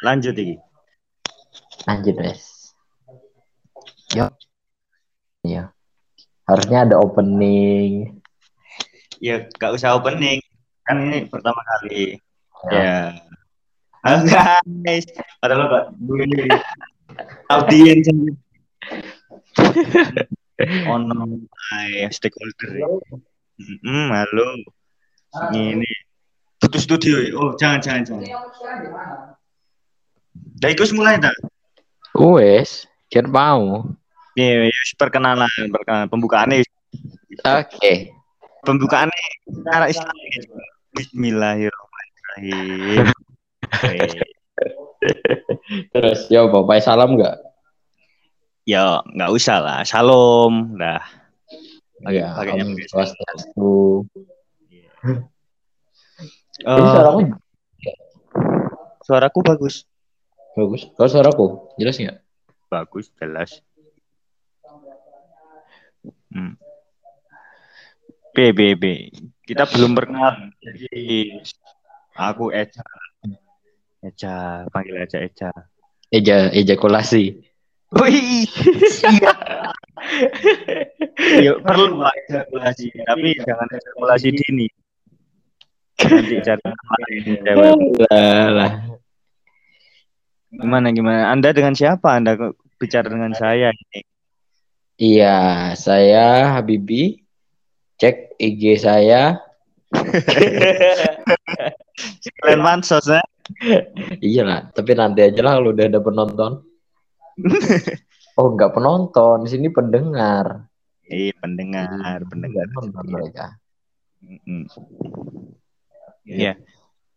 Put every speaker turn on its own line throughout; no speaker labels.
Lanjut iki.
Lanjut, wes. Yuk. Iya. Harusnya ada opening.
Ya gak usah opening. Kan ini pertama kali.
Ya.
Ya. Halo guys. Padahal Pak ini audiens ono ay stakeholder. Hmm, halo. Ini butuh studio. ya? Oh, jangan jangan jangan. Dah ikut mulai dah.
Wes, kira mau.
Nih, ya, perkenalan, perkenalan pembukaannya.
Oke.
Pembukaannya cara Islam. Bismillahirrahmanirrahim.
Terus, yo, Bapak salam nggak?
Ya, nggak usah lah. Salam. Dah.
Ya,
Pakainya
Om
pakai Eh,
suaraku
suaraku bagus.
bagus. Kalau suaraku jelas nggak?
Bagus, jelas. Hmm. B, B, B. Kita belum perkenal. Jadi, aku Eca. Eca, panggil aja Eca.
Eja, ejakulasi.
Wih, siap. Yuk, perlu ejakulasi, tapi jangan ejakulasi dini. Nanti cari lain.
Lah.
Gimana gimana? Anda dengan siapa? Anda bicara dengan saya ini.
Iya, saya Habibi. Cek IG saya.
Kalian mansos ya?
Iya lah, tapi nanti aja lah kalau udah ada penonton. Oh, nggak penonton, di sini pendengar.
Iya, pendengar, pendengar.
Penonton mereka.
Iya.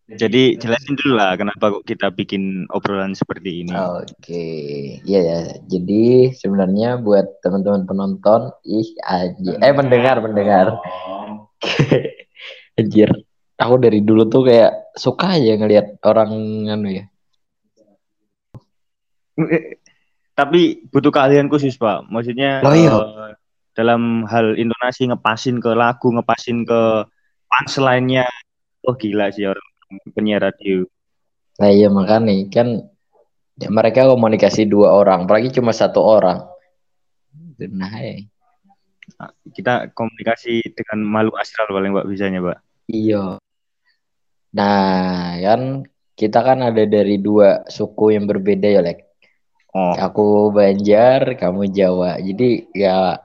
Jadi jelasin dulu lah kenapa kok kita bikin obrolan seperti ini.
Oke, iya ya. Jadi sebenarnya buat teman-teman penonton, ih aja, eh pendengar, pendengar. Anjir, aku dari dulu tuh kayak suka aja ngelihat orang anu ya.
Tapi butuh keahlian khusus, Pak. Maksudnya
Oh, iya.
eh, dalam hal intonasi ngepasin ke lagu, ngepasin ke punchline-nya. Oh gila sih orang penyiar radio.
Nah iya makanya kan ya, mereka komunikasi dua orang, apalagi cuma satu orang. Nah, eh.
Kita komunikasi dengan makhluk astral paling Pak bisanya, Pak.
Iya. Nah, kan kita kan ada dari dua suku yang berbeda ya, Lek.
Oh,
Aku Banjar, kamu Jawa. Jadi ya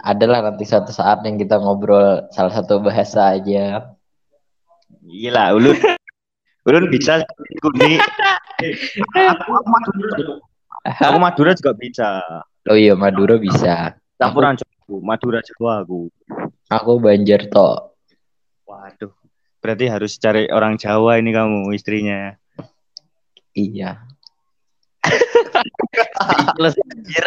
adalah nanti satu saat yang kita ngobrol salah satu bahasa aja.
Gila, ulun. Ulun bisa nih. Aku, aku Madura. Aku Madura juga bisa.
Oh iya, Madura bisa.
Campuran Jawa, Madura Jawa aku.
Aku Banjar toh.
Waduh. Berarti harus cari orang Jawa ini kamu istrinya.
Iya. Speechless, anjir.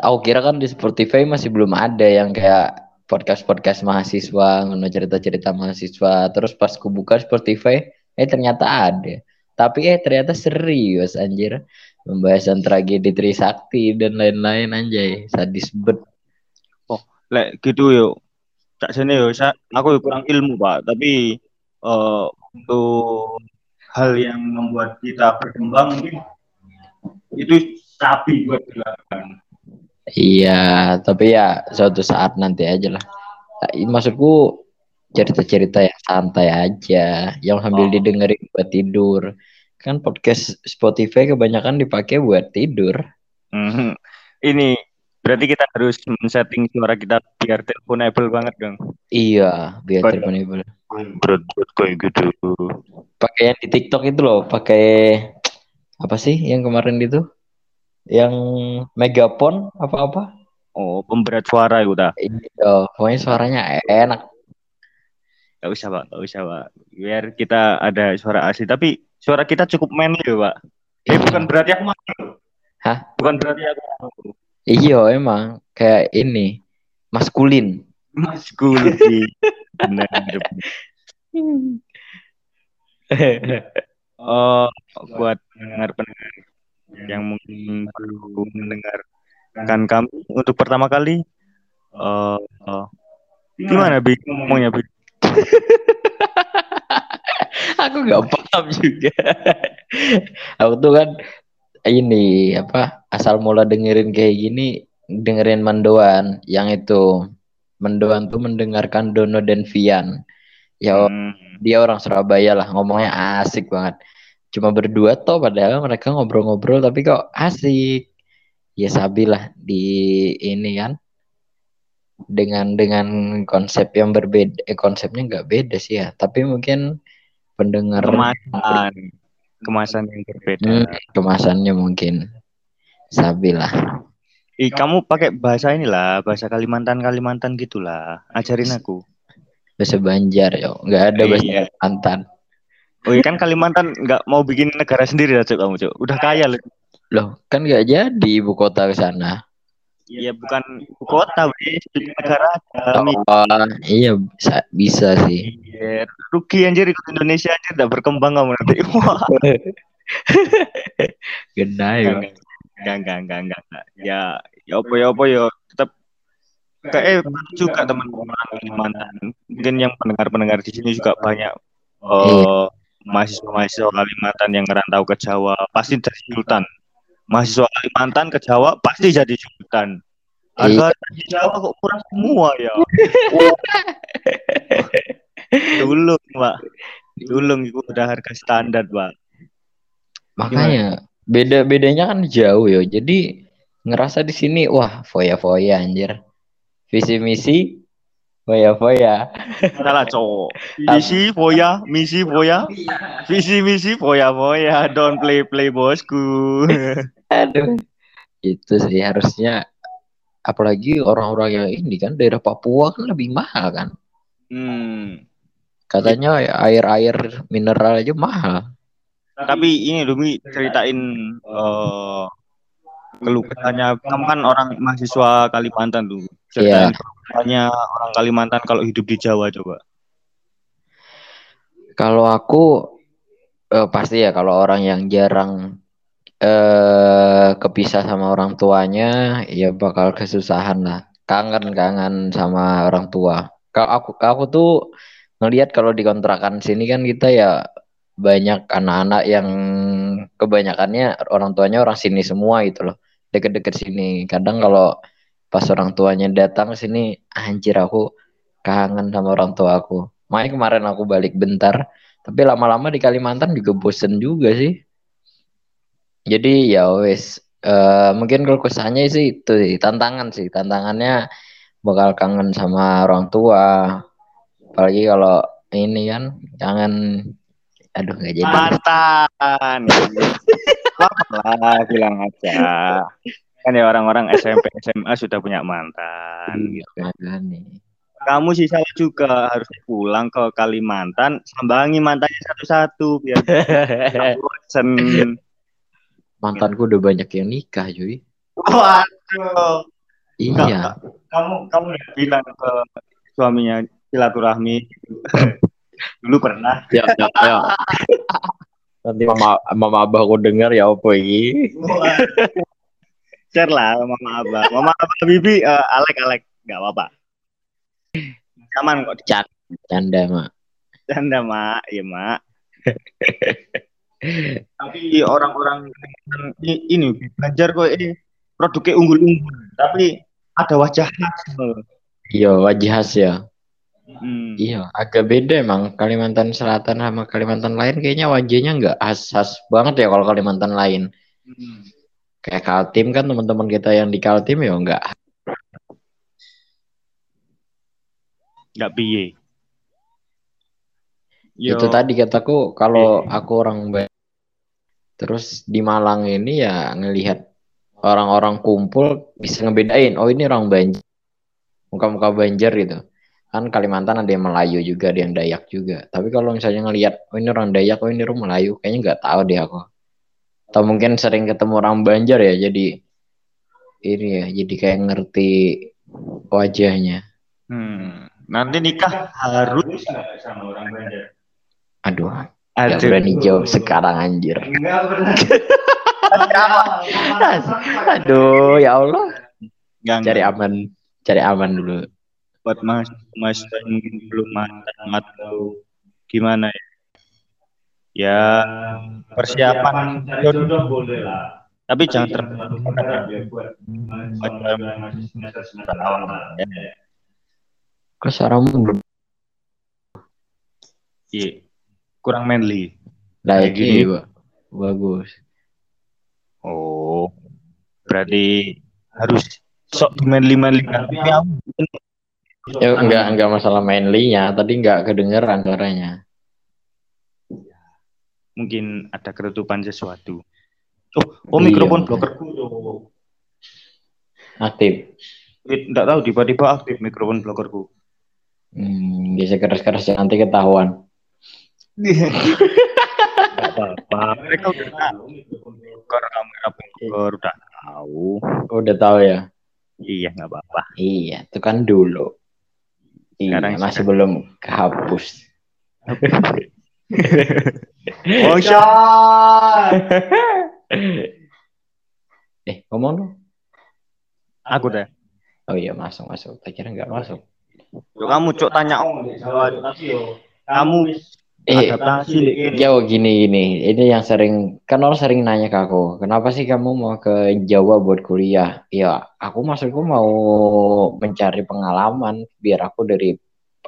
Aku kira kan di Spotify masih belum ada yang kayak podcast-podcast mahasiswa, ngono cerita-cerita mahasiswa. Terus pas ku buka Spotify, eh ternyata ada. Tapi eh ternyata serius anjir. Pembahasan tragedi Trisakti dan lain-lain anjay. Sadis bet.
Lek gitu yo. Tak sini yo, sa- aku kurang ilmu, Pak, tapi eh, untuk hal yang membuat kita berkembang mungkin itu sapi buat dilakukan.
Iya, tapi ya suatu saat nanti aja lah. Nah, Maksudku cerita-cerita yang santai aja, yang sambil
Oh.
didengerin buat tidur. Kan podcast Spotify kebanyakan dipakai buat tidur.
Mhm. Ini berarti kita harus men-setting suara kita biar teleponable banget, Gang.
Iya, biar
Betul.
terpenuhi.
Berat kayak gitu.
Pakai yang di TikTok itu loh, pakai apa sih yang kemarin itu? Yang megapon apa-apa?
Oh, pemberat suara itu dah.
Iya, pokoknya suaranya enak.
Gak usah, Pak. Gak usah, Pak. Biar kita ada suara asli. Tapi suara kita cukup manly Pak. Eh, bukan berarti aku malu.
Hah?
Bukan berarti aku malu.
Iya, emang kayak ini maskulin.
Mas Guldi. Benar. Oh, buat pendengar-pendengar yang mungkin baru mendengarkan kami untuk pertama kali. eh eh, gimana Bi ngomongnya Bi?
aku nggak paham juga. aku tuh kan ini apa asal mula dengerin kayak gini dengerin Mendoan yang itu Mendoan tuh mendengarkan Dono dan Vian. Ya hmm. dia orang Surabaya lah ngomongnya asik banget. Cuma berdua toh padahal mereka ngobrol-ngobrol tapi kok asik. Ya sabilah di ini kan dengan dengan konsep yang berbeda eh, konsepnya nggak beda sih ya tapi mungkin pendengar
kemasan kemasan yang berbeda hmm,
kemasannya mungkin sabilah
Ih, kamu pakai bahasa inilah, bahasa Kalimantan Kalimantan gitulah. Ajarin aku.
Bahasa Banjar yo, nggak ada bahasa iya.
Oh iya kan Kalimantan nggak mau bikin negara sendiri lah kamu cok. Udah kaya loh.
Loh kan nggak jadi ibu kota ke sana.
Iya bukan ibu kota, wis negara
oh, iya bisa, bisa sih.
Iya, rugi anjir ikut Indonesia anjir tidak berkembang kamu nanti. Wah.
Genah ya.
Enggak, enggak, enggak, enggak. Ya, ya apa ya apa ya tetap kayak juga teman-teman Kalimantan. Mungkin yang pendengar-pendengar di sini juga banyak uh, mahasiswa-mahasiswa Kalimantan yang ngerantau ke Jawa pasti dari Sultan mahasiswa Kalimantan ke Jawa pasti jadi sultan. Harga iya. di Jawa kok kurang semua ya. Dulung, Pak. Dulung itu udah harga standar, Pak.
Makanya beda bedanya kan jauh ya. Jadi ngerasa di sini wah foya-foya anjir. Visi misi foya-foya.
Salah cowok. Misi foya, misi foya. Visi misi foya-foya. Don't play play bosku.
Aduh. Itu sih harusnya apalagi orang-orang yang ini kan daerah Papua kan lebih mahal kan. Hmm. Katanya air-air mineral aja mahal.
Tapi ini Dumi ceritain uh, keluh kesahnya kamu kan orang mahasiswa Kalimantan tuh. Ceritain yeah. Orang Kalimantan kalau hidup di Jawa coba.
Kalau aku uh, pasti ya kalau orang yang jarang eh kepisah sama orang tuanya ya bakal kesusahan lah. Kangen kangen sama orang tua. Kalau aku aku tuh ngelihat kalau di kontrakan sini kan kita ya banyak anak-anak yang kebanyakannya orang tuanya orang sini semua gitu loh. Deket-deket sini. Kadang kalau pas orang tuanya datang sini anjir aku kangen sama orang tua aku. Makanya kemarin aku balik bentar tapi lama-lama di Kalimantan juga bosen juga sih. Jadi ya wes uh, mungkin kalau kesannya sih itu sih tantangan sih. Tantangannya bakal kangen sama orang tua. Apalagi kalau ini kan jangan aduh nggak jadi.
Mantan. Lah bilang aja kan ya orang-orang SMP SMA sudah punya mantan iya, gitu. nih. Kamu sih salah juga harus pulang ke Kalimantan sambangi mantannya satu-satu biar bosen.
Mantanku udah banyak yang nikah cuy.
Waduh. Iya. Kamu kamu bilang ke suaminya silaturahmi. Dulu pernah. Ya, ya, ya.
nanti mama mama abah aku dengar ya apa ini
share lah mama abah. Mama abah bibi uh, alek alek. Nggak apa apa aman kok
canda mak.
Canda mak. Iya mak. Tapi orang-orang ini belajar kok ini produknya unggul-unggul. Tapi ada wajah khas
iya wajah khas ya. Hmm. iya agak beda emang. Kalimantan Selatan sama Kalimantan lain kayaknya wajahnya nggak khas khas banget ya kalau Kalimantan lain. Hmm. Kayak Kaltim kan teman-teman kita yang di Kaltim ya nggak
nggak piye
Yo. Itu tadi kataku kalau aku orang terus di Malang ini ya ngelihat orang-orang kumpul bisa ngebedain oh ini orang Banjar muka-muka Banjar gitu. Kan Kalimantan ada yang Melayu juga ada yang Dayak juga. Tapi kalau misalnya ngelihat oh ini orang Dayak oh ini orang Melayu kayaknya nggak tahu deh aku atau mungkin sering ketemu orang Banjar ya jadi ini ya jadi kayak ngerti wajahnya
hmm. nanti nikah harus sama orang Banjar
Aduh. Aduh. Gak berani jawab sekarang anjir. Aduh, ya Allah. Gak, cari aman, cari aman dulu.
Buat mas, mas yang belum matang atau gimana ya? Ya persiapan
jodoh boleh lah.
Tapi jangan terlalu
berat ya buat masih semester semester awal.
Ya.
Kok suaramu belum
Iya. Kurang manly.
Nah,
Kayak gini.
gini, bagus.
Oh. Berarti harus sok manly manly
Ya enggak enggak masalah mainly-nya, tadi enggak kedengeran suaranya.
Mungkin ada ketutupan sesuatu. Oh, oh
Iya,
mikrofon blokerku tuh.
Aktif.
Enggak tahu tiba-tiba aktif mikrofon blokerku.
Hmm, bisa keras-keras nanti ketahuan.
Enggak apa-apa. Mereka udah tahu bloker udah tahu.
Udah tahu ya?
Iya, enggak apa-apa.
Iya, itu kan dulu. Iya,
Sekarang-
masih belum kehapus.
Oh, Syah.
eh, ngomong dong.
Aku deh.
Oh iya, masuk masuk. Tak kira enggak masuk.
Yo, kamu cok tanya om. Kamu
Eh,
adaptasi
jauh gini gini. Ini yang sering kan orang sering nanya ke aku, kenapa sih kamu mau ke Jawa buat kuliah? Ya, aku maksudku mau mencari pengalaman biar aku dari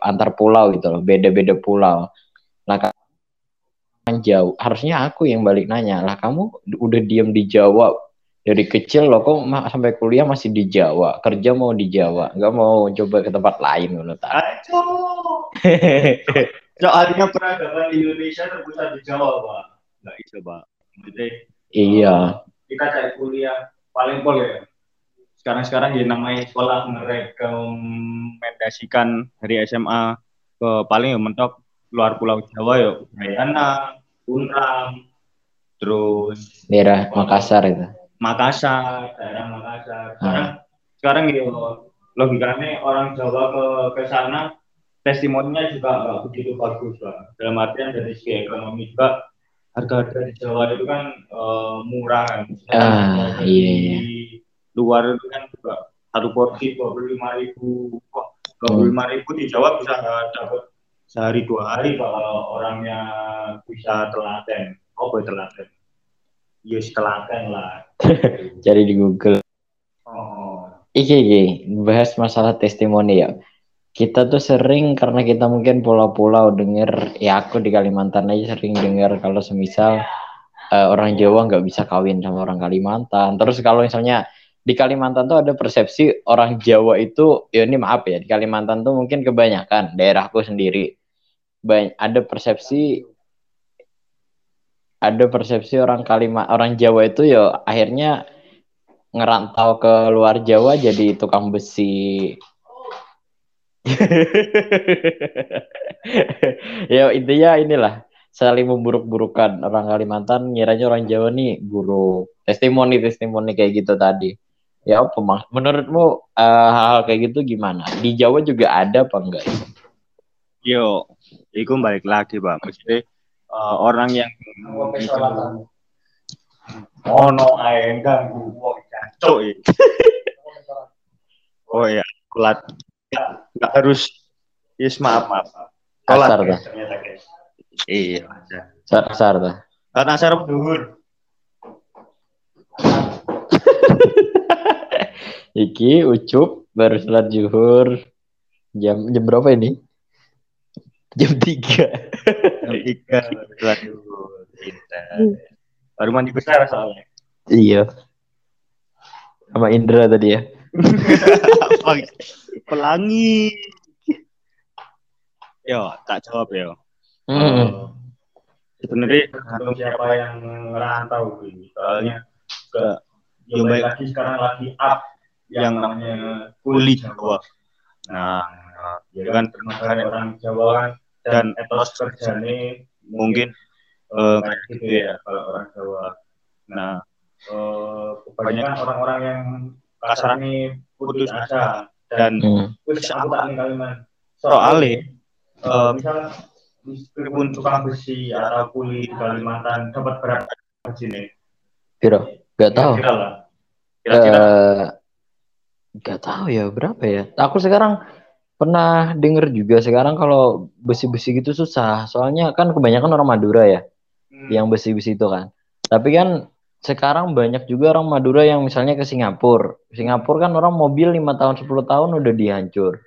antar pulau gitu loh, beda-beda pulau. Nah, jauh, harusnya aku yang balik nanya. Lah, kamu udah diem di Jawa dari kecil loh, kok ma- sampai kuliah masih di Jawa, kerja mau di Jawa, nggak mau coba ke tempat lain menurut aku.
Soalnya peradaban di Indonesia terpusat di Jawa, Pak.
Enggak bisa, Pak. Maksudnya
Iya.
Kita cari kuliah paling pol ya. Sekarang-sekarang ya namanya sekolah merekomendasikan
dari SMA ke paling ya mentok luar pulau Jawa ya Bayana, Unram, terus
Daerah Makassar itu.
Makassar, daerah Makassar. Sekarang sekarang ya logikanya orang Jawa ke ke sana testimoninya juga nggak begitu bagus lah. Dalam artian dari segi ekonomi juga harga-harga di Jawa itu kan eh, murah kan.
Ah, iya, iya.
luar itu kan juga satu porsi dua puluh lima ribu, dua puluh lima ribu di Jawa bisa dapat sehari dua hari kalau orangnya bisa telaten. Oh, boleh telaten. Yes, telaten lah.
Cari di Google.
Oh,
Iki, iki, bahas masalah testimoni ya. Kita tuh sering karena kita mungkin pulau-pulau denger, ya aku di Kalimantan aja sering denger kalau semisal eh, orang Jawa nggak bisa kawin sama orang Kalimantan. Terus kalau misalnya di Kalimantan tuh ada persepsi orang Jawa itu, ya ini maaf ya, di Kalimantan tuh mungkin kebanyakan daerahku sendiri. Banyak, ada persepsi ada persepsi orang Kalima orang Jawa itu ya akhirnya ngerantau ke luar Jawa jadi tukang besi. ya intinya inilah saling memburuk-burukan orang Kalimantan ngiranya orang Jawa nih buruk. Testimoni testimoni kayak gitu tadi. Ya apa menurutmu eh, hal-hal kayak gitu gimana? Di Jawa juga ada apa enggak?
yo itu balik lagi Pak maksudnya eh, orang yang
oh no, ae ganggu. Oh,
cok ya. oh ya kulat nggak harus yes maaf maaf
guys.
iya
Kasar dah.
karena saya duhur
Iki Ucup baru sholat zuhur jam jam berapa ini? Jam 3.
jam tiga baru mandi besar soalnya
iya. Sama Indra tadi ya.
Pelangi yo tak jawab yo
Hmm.
sebenarnya
tergantung siapa yang ngerantau gitu. Soalnya
ke
yang
yang baik
lagi sekarang lagi up yang namanya
kulit Jawa nah
ya
ya
kan makanya orang Jawa kan dan
Dan-
etos kerjanya
mungkin
kayak gitu ya kalau orang Jawa.
nah
Eh, kebanyakan orang-orang yang kasarnya putus asa
dan
Hmm.
wis aku tak ning kaliman.
Soalnya,
eh misal meskipun tukang besi atau kuli di Kalimantan dapat berapa gaji nih?
Piro? Gak tahu.
Kira lah.
kira-kira
Gak tahu ya berapa ya. Aku sekarang pernah denger juga sekarang kalau besi-besi gitu susah. Soalnya kan kebanyakan orang Madura ya. yang besi-besi itu kan. Tapi kan sekarang banyak juga orang Madura yang misalnya ke Singapura. Singapura kan orang mobil lima tahun 10 tahun udah dihancur.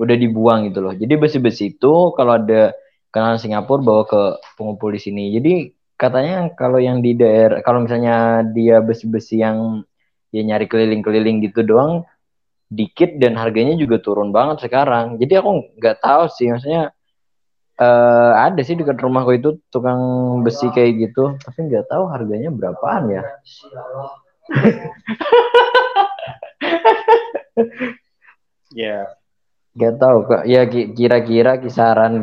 Udah dibuang gitu loh. Jadi besi-besi itu kalau ada kenalan Singapura bawa ke pengumpul di sini. Jadi katanya kalau yang di daerah kalau misalnya dia besi-besi yang ya nyari keliling-keliling gitu doang dikit dan harganya juga turun banget sekarang. Jadi aku nggak tahu sih maksudnya uh, ada sih dekat rumahku itu tukang besi kayak gitu, tapi nggak tahu harganya berapaan ya.
Ya.
Gak tahu kok. Ya kira-kira kisaran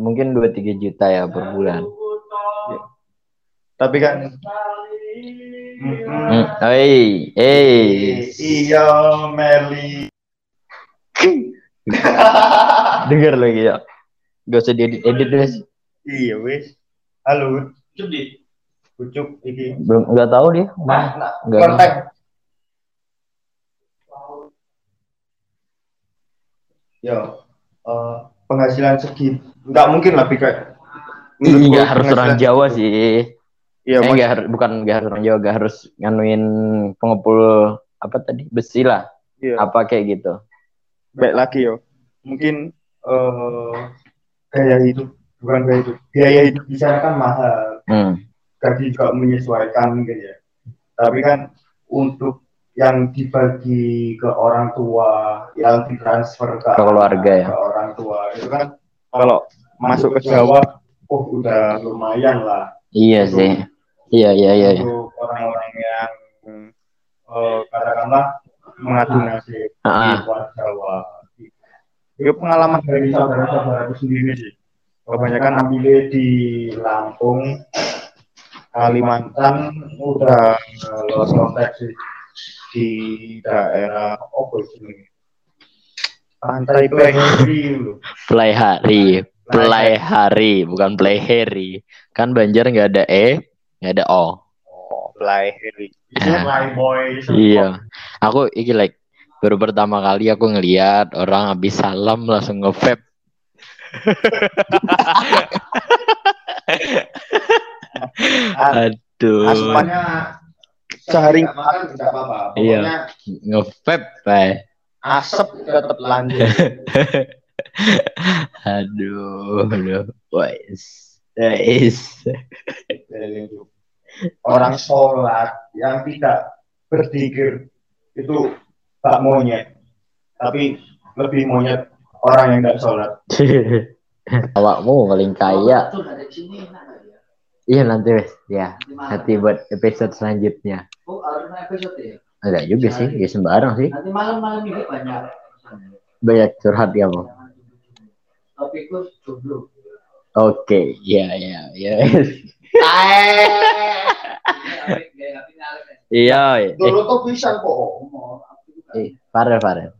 mungkin 2-3 juta ya per bulan.
Tapi kan.
Hei, hei.
Iya, Meli.
Dengar lagi ya. Gak usah diedit edit wes.
Iya, wes. Halo. Ucup di. Ucup iki.
Belum nggak tahu dia.
Nah, nah,
Nggak
kontak. Yo, eh, penghasilan segi nggak mungkin lah kayak
Iya harus orang Jawa sih.
Iya,
eh,
mas-
nggak harus bukan nggak harus orang Jawa, nggak harus nganuin pengepul apa tadi besi lah,
iya.
apa kayak gitu.
baik lagi yo mungkin eh gaya hidup bukan gaya hidup biaya hidup di sana kan mahal
Hmm.
gaji juga menyesuaikan gitu ya tapi kan untuk yang dibagi ke orang tua yang ditransfer ke,
Ke keluarga ya.
ke orang tua itu kan kalau masuk ke Jawa oh udah lumayan lah
Iya sih. Iya iya iya. iya.
untuk orang-orang yang eh, katakanlah mengadu nasib di
Ah.
luar Jawa. Itu pengalaman dari saudara-saudaraku sendiri sih. Kebanyakan ambilnya di Lampung, Kalimantan, udah eh, lolos konteks sih di daerah apa ini? Pantai Pleheri loh.
Play hari, play hari, bukan play hari. Kan Banjar nggak ada e, nggak ada o.
Oh,
Ah.
Playboy.
Iya. Aku iki like baru pertama kali aku ngeliat orang habis salam langsung nge-vape. Aduh.
Asupannya sehari makan tidak apa-apa.
Iya.
Pokoknya
Nge-vape, Pak.
asap tetap lanjut.
Aduh, aduh. Wes. Wes.
Orang sholat yang tidak berpikir itu tak monyet, tapi lebih monyet orang yang tidak sholat.
Awakmu paling kaya. Iya nanti wes, ya. Nanti buat episode selanjutnya.
Oh, episode ya.
Enggak juga sih, ya sembarang sih.
Nanti malam-malam ini banyak.
Banyak curhat ya, Bang.
Topikku jomblo.
Oke, ya ya ya. Iya, iya.
Dulu tuh bisa kok.
Eh, Farel, Farel.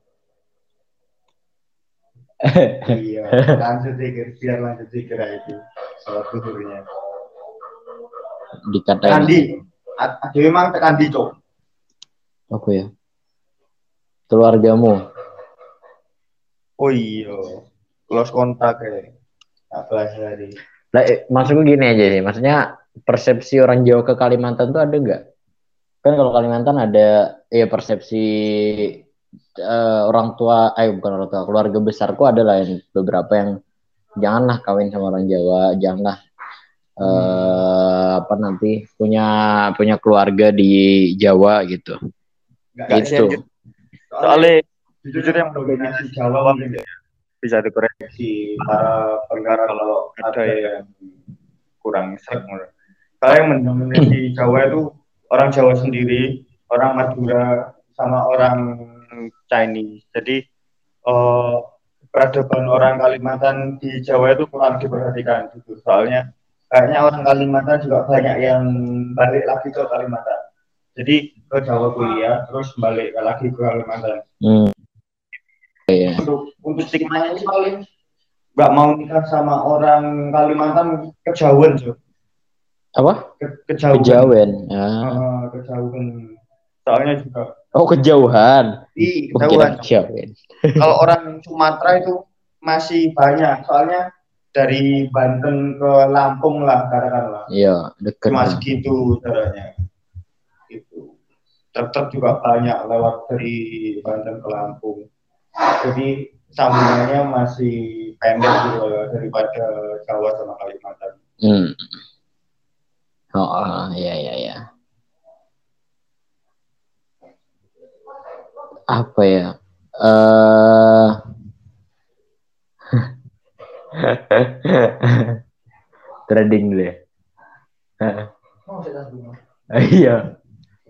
Iya, lanjut dikir, biar lanjut dikir itu. Sholat zuhurnya.
Dikatain.
Kandi, ada memang tekan di cok.
Apa ya? Keluargamu.
Oh iya, close kontak ya. Apa hari?
Lah, eh, maksudku gini aja sih. Maksudnya persepsi orang Jawa ke Kalimantan tuh ada nggak? Kan kalau Kalimantan ada ya persepsi eh, orang tua, eh bukan orang tua, keluarga besarku ada lah yang beberapa yang janganlah kawin sama orang Jawa, janganlah eh apa nanti punya punya keluarga di Jawa gitu.
Nggak
Gitu.
Soalnya jujur yang dominasi Jawa ya. Bisa dikoreksi para pendengar kalau ada yang kurang sek. Kalau yang mendominasi Jawa itu orang Jawa sendiri, orang Madura sama orang Chinese. Jadi eh, peradaban orang Kalimantan di Jawa itu kurang diperhatikan gitu. Soalnya kayaknya orang Kalimantan juga banyak yang balik lagi ke Kalimantan. Jadi ke Jawa kuliah terus balik lagi ke Kalimantan.
Hmm. Iya.
Untuk untuk stigmanya ini paling nggak mau nikah sama orang Kalimantan kejauhan, Jo.
Apa?
Ke, kejauhan.
Kejawen. Ya.
Ah, kejauhan. Soalnya juga
Oh kejauhan. Kira
kejauhan.
kejawen.
Kalau orang Sumatera itu masih banyak. Soalnya dari Banten ke Lampung lah katakanlah
Iya, deket.
cuma segitu jaraknya itu tetap juga banyak lewat dari Banten ke Lampung jadi sambungannya masih pendek gitu loh daripada Jawa sama Kalimantan
Hmm. Oh, oh, iya iya iya. Apa ya? Eh trading dulu ya. Iya.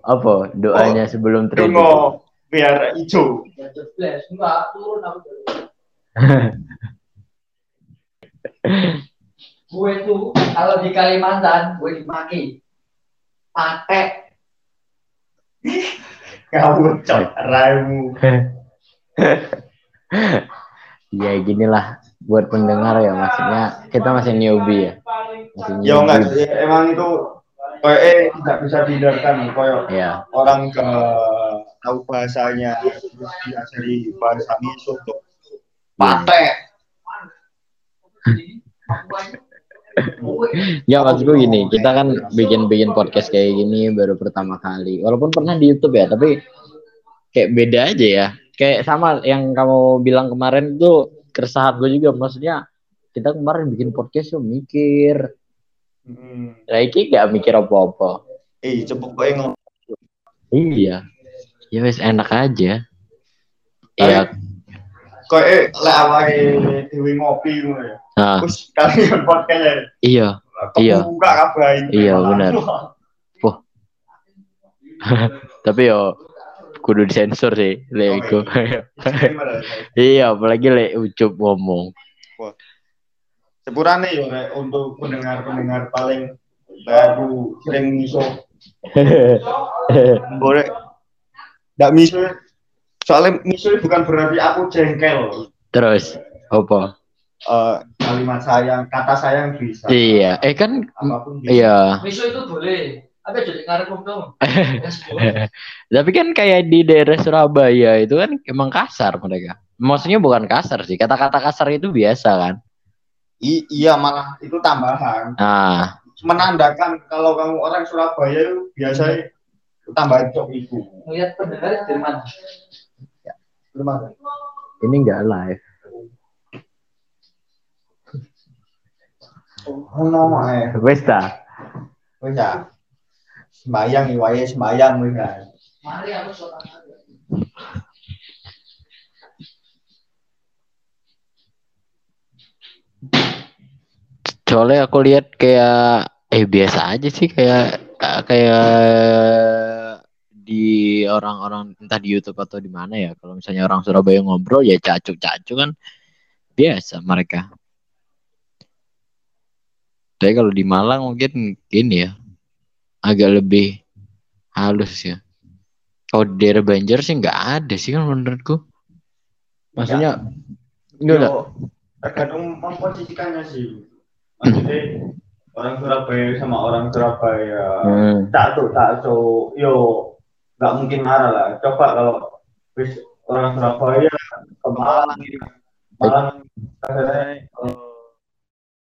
Apa doanya sebelum trading?
Tunggu biar hijau
jelas, enggak turun aku dulu. gue tuh kalau di Kalimantan gue dimaki pakai
kamu cok raimu
Ya gini lah buat pendengar ya maksudnya kita masih newbie ya. Masih
ya enggak
newbie.
ya, emang itu kayak eh tidak bisa dihindarkan kayak
Ya.
orang ke tahu bahasanya terus diajari bahasa miso tuh patek
Ya maksudku gini, kita kan bikin-bikin podcast kayak gini baru pertama kali. Walaupun pernah di YouTube ya, tapi kayak beda aja ya. Kayak sama yang kamu bilang kemarin tuh keresahan gue juga. Maksudnya kita kemarin bikin podcast tuh mikir.
hmm.
Nah, iki gak mikir apa-apa.
eh cepet gue ngomong
Iya. Ya wes enak aja. Iya.
kayak eh lek awake dewe ngopi ngono ya terus kalian podcast ya
iya. Iya.
kebuka kabeh
Iya, benar. Tapi yo kudu disensor sih, lek iku. iya, apalagi lek ucup ngomong.
Sepurane ya Rek, untuk pendengar-pendengar paling baru sering miso boleh nggak miso soalnya miso bukan berarti aku jengkel.
Terus apa?
Eh, kalimat sayang kata sayang bisa.
Iya, eh kan
apa pun bisa
iya.
miso itu boleh. Apa jadi ngarep dong
Tapi kan kayak di daerah Surabaya itu kan emang kasar mereka. Maksudnya bukan kasar sih, kata-kata kasar itu biasa kan.
I- iya malah itu tambahan.
Nah,
menandakan kalau kamu orang Surabaya itu biasanya tambah cok itu
ngeliat pendengar dari mana?
Dari mana?
ini enggak live.
oh no eh.
Wes ta?
wis ya sembayang iwaye sembayang wis ya
mari aku
Soalnya aku lihat kayak eh biasa aja sih kayak kayak di orang-orang entah di YouTube atau di mana ya. Kalau misalnya orang Surabaya ngobrol ya cacu-cacu kan biasa mereka. Tapi kalau di Malang mungkin gini ya agak lebih halus ya. Kalau di daerah Banjar sih nggak ada sih kan menurutku. Maksudnya enggak.
Yo, tergantung memposisikannya sih maksudnya orang Surabaya sama orang Surabaya
Hmm.
tak tuh tak tuh yo nggak mungkin marah lah. Coba kalau wis orang Surabaya ke Malang Malang